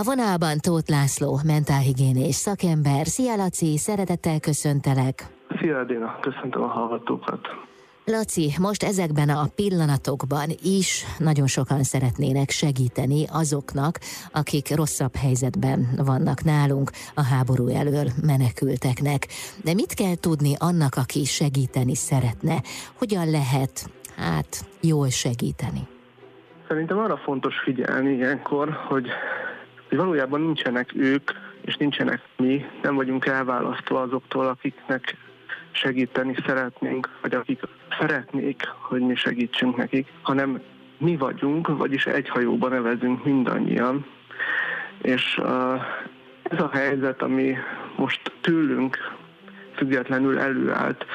A vonalban Tóth László, mentálhigiénés szakember. Szia Laci, szeretettel köszöntelek. Szia Edina, köszöntöm a hallgatókat. Laci, most ezekben a pillanatokban is nagyon sokan szeretnének segíteni azoknak, akik rosszabb helyzetben vannak nálunk, a háború elől menekülteknek. De mit kell tudni annak, aki segíteni szeretne? Hogyan lehet, hát, jól segíteni? Szerintem arra fontos figyelni ilyenkor, hogy, hogy valójában nincsenek ők, és nincsenek mi, nem vagyunk elválasztva azoktól, akiknek segíteni szeretnénk, vagy akik szeretnék, hogy mi segítsünk nekik, hanem mi vagyunk, vagyis egy hajóban nevezünk mindannyian. És uh, ez a helyzet, ami most tőlünk függetlenül előállt,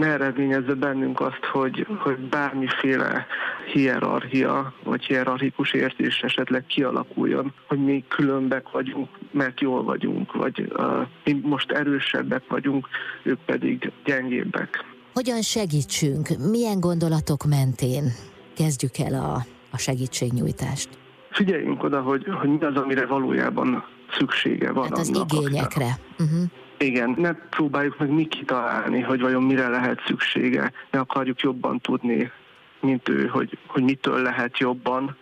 ne eredményezze bennünk azt, hogy, hogy bármiféle hierarchia, vagy hierarchikus értés esetleg kialakuljon, hogy mi különbek vagyunk, mert jól vagyunk, vagy uh, mi most erősebbek vagyunk, ők pedig gyengébbek. Hogyan segítsünk? Milyen gondolatok mentén kezdjük el a, a segítségnyújtást? Figyeljünk oda, hogy, hogy mi az, amire valójában szüksége van. Hát az annak, igényekre. Uh-huh. Igen, ne próbáljuk meg mi kitalálni, hogy vajon mire lehet szüksége. Ne akarjuk jobban tudni, mint ő, hogy, hogy mitől lehet jobban,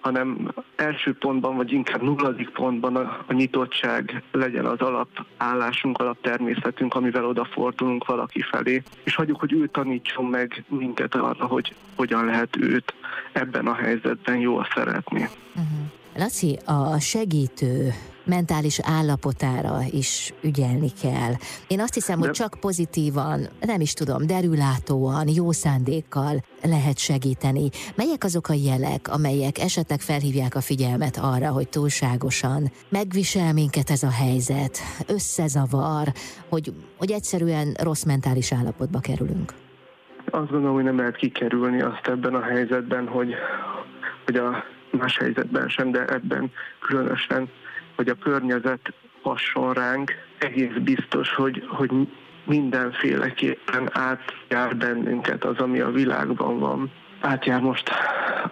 hanem első pontban, vagy inkább nulladik pontban a, a nyitottság legyen az alapállásunk, alaptermészetünk, amivel odafordulunk valaki felé, és hagyjuk, hogy ő tanítson meg minket arra, hogy hogyan lehet őt ebben a helyzetben jól szeretni. Uh-huh. Laci, a segítő mentális állapotára is ügyelni kell. Én azt hiszem, De... hogy csak pozitívan, nem is tudom, derülátóan, jó szándékkal lehet segíteni. Melyek azok a jelek, amelyek esetleg felhívják a figyelmet arra, hogy túlságosan megvisel minket ez a helyzet, összezavar, hogy, hogy egyszerűen rossz mentális állapotba kerülünk? Azt gondolom, hogy nem lehet kikerülni azt ebben a helyzetben, hogy, hogy a más helyzetben sem, de ebben különösen, hogy a környezet hasson ránk, egész biztos, hogy, hogy mindenféleképpen átjár bennünket az, ami a világban van. Átjár most,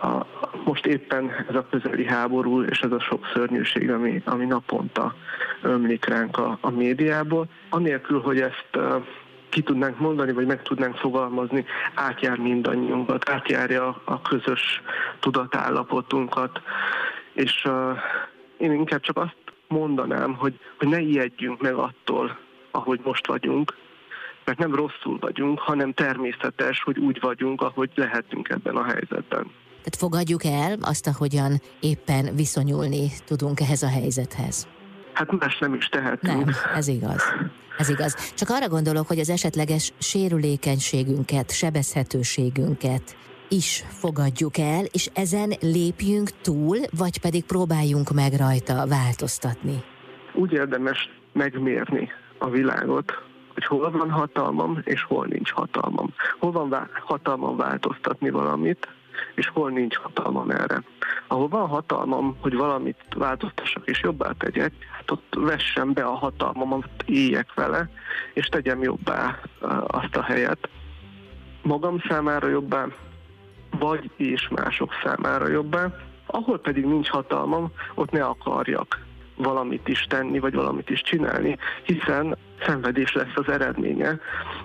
a, most éppen ez a közeli háború és ez a sok szörnyűség, ami, ami naponta ömlik ránk a, a médiából. Anélkül, hogy ezt ki tudnánk mondani, vagy meg tudnánk fogalmazni, átjár mindannyiunkat, átjárja a közös tudatállapotunkat, és uh, én inkább csak azt mondanám, hogy, hogy ne ijedjünk meg attól, ahogy most vagyunk, mert nem rosszul vagyunk, hanem természetes, hogy úgy vagyunk, ahogy lehetünk ebben a helyzetben. Tehát fogadjuk el azt, ahogyan éppen viszonyulni tudunk ehhez a helyzethez. Hát más nem is tehetünk. Nem, ez igaz. Ez igaz. Csak arra gondolok, hogy az esetleges sérülékenységünket, sebezhetőségünket is fogadjuk el, és ezen lépjünk túl, vagy pedig próbáljunk meg rajta változtatni. Úgy érdemes megmérni a világot, hogy hol van hatalmam, és hol nincs hatalmam. Hol van hatalmam változtatni valamit, és hol nincs hatalmam erre. Ahol van hatalmam, hogy valamit változtassak és jobbá tegyek, hát ott vessem be a hatalmamat, éljek vele, és tegyem jobbá azt a helyet. Magam számára jobbá, vagy és mások számára jobbá. Ahol pedig nincs hatalmam, ott ne akarjak valamit is tenni, vagy valamit is csinálni, hiszen szenvedés lesz az eredménye.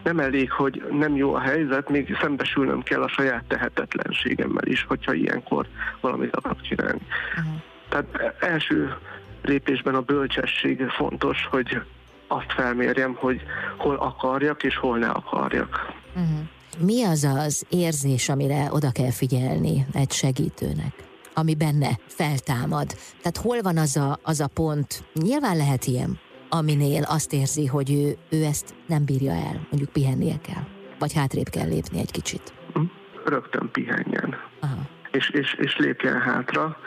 Nem elég, hogy nem jó a helyzet, még szembesülnöm kell a saját tehetetlenségemmel is, hogyha ilyenkor valamit akarok csinálni. Uh-huh. Tehát első lépésben a bölcsesség fontos, hogy azt felmérjem, hogy hol akarjak és hol ne akarjak. Uh-huh. Mi az az érzés, amire oda kell figyelni egy segítőnek? ami benne feltámad. Tehát hol van az a, az a pont, nyilván lehet ilyen, aminél azt érzi, hogy ő, ő ezt nem bírja el, mondjuk pihennie kell, vagy hátrébb kell lépni egy kicsit. Hm? Rögtön pihenjen. Aha. És, és, és lépjen hátra.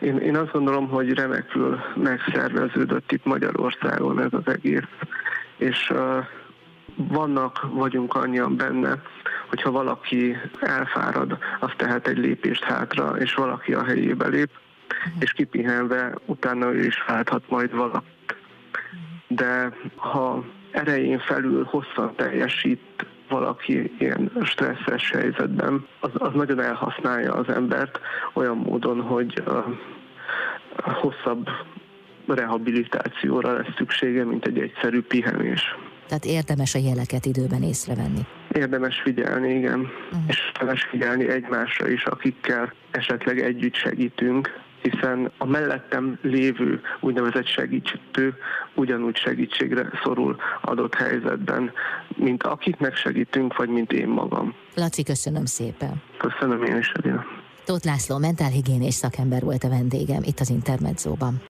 Én, én azt gondolom, hogy remekül megszerveződött itt Magyarországon ez az egész, és uh, vannak, vagyunk annyian benne, hogyha valaki elfárad, az tehet egy lépést hátra, és valaki a helyébe lép, és kipihenve utána ő is válthat majd valakit. De ha erején felül hosszan teljesít valaki ilyen stresszes helyzetben, az, az nagyon elhasználja az embert olyan módon, hogy uh, hosszabb rehabilitációra lesz szüksége, mint egy egyszerű pihenés. Tehát érdemes a jeleket időben észrevenni. Érdemes figyelni, igen. Uh-huh. És érdemes figyelni egymásra is, akikkel esetleg együtt segítünk, hiszen a mellettem lévő úgynevezett segítő ugyanúgy segítségre szorul adott helyzetben, mint akiknek segítünk, vagy mint én magam. Laci, köszönöm szépen. Köszönöm én is, Edina. Tóth László mentálhigiénés szakember volt a vendégem itt az Intermedzóban.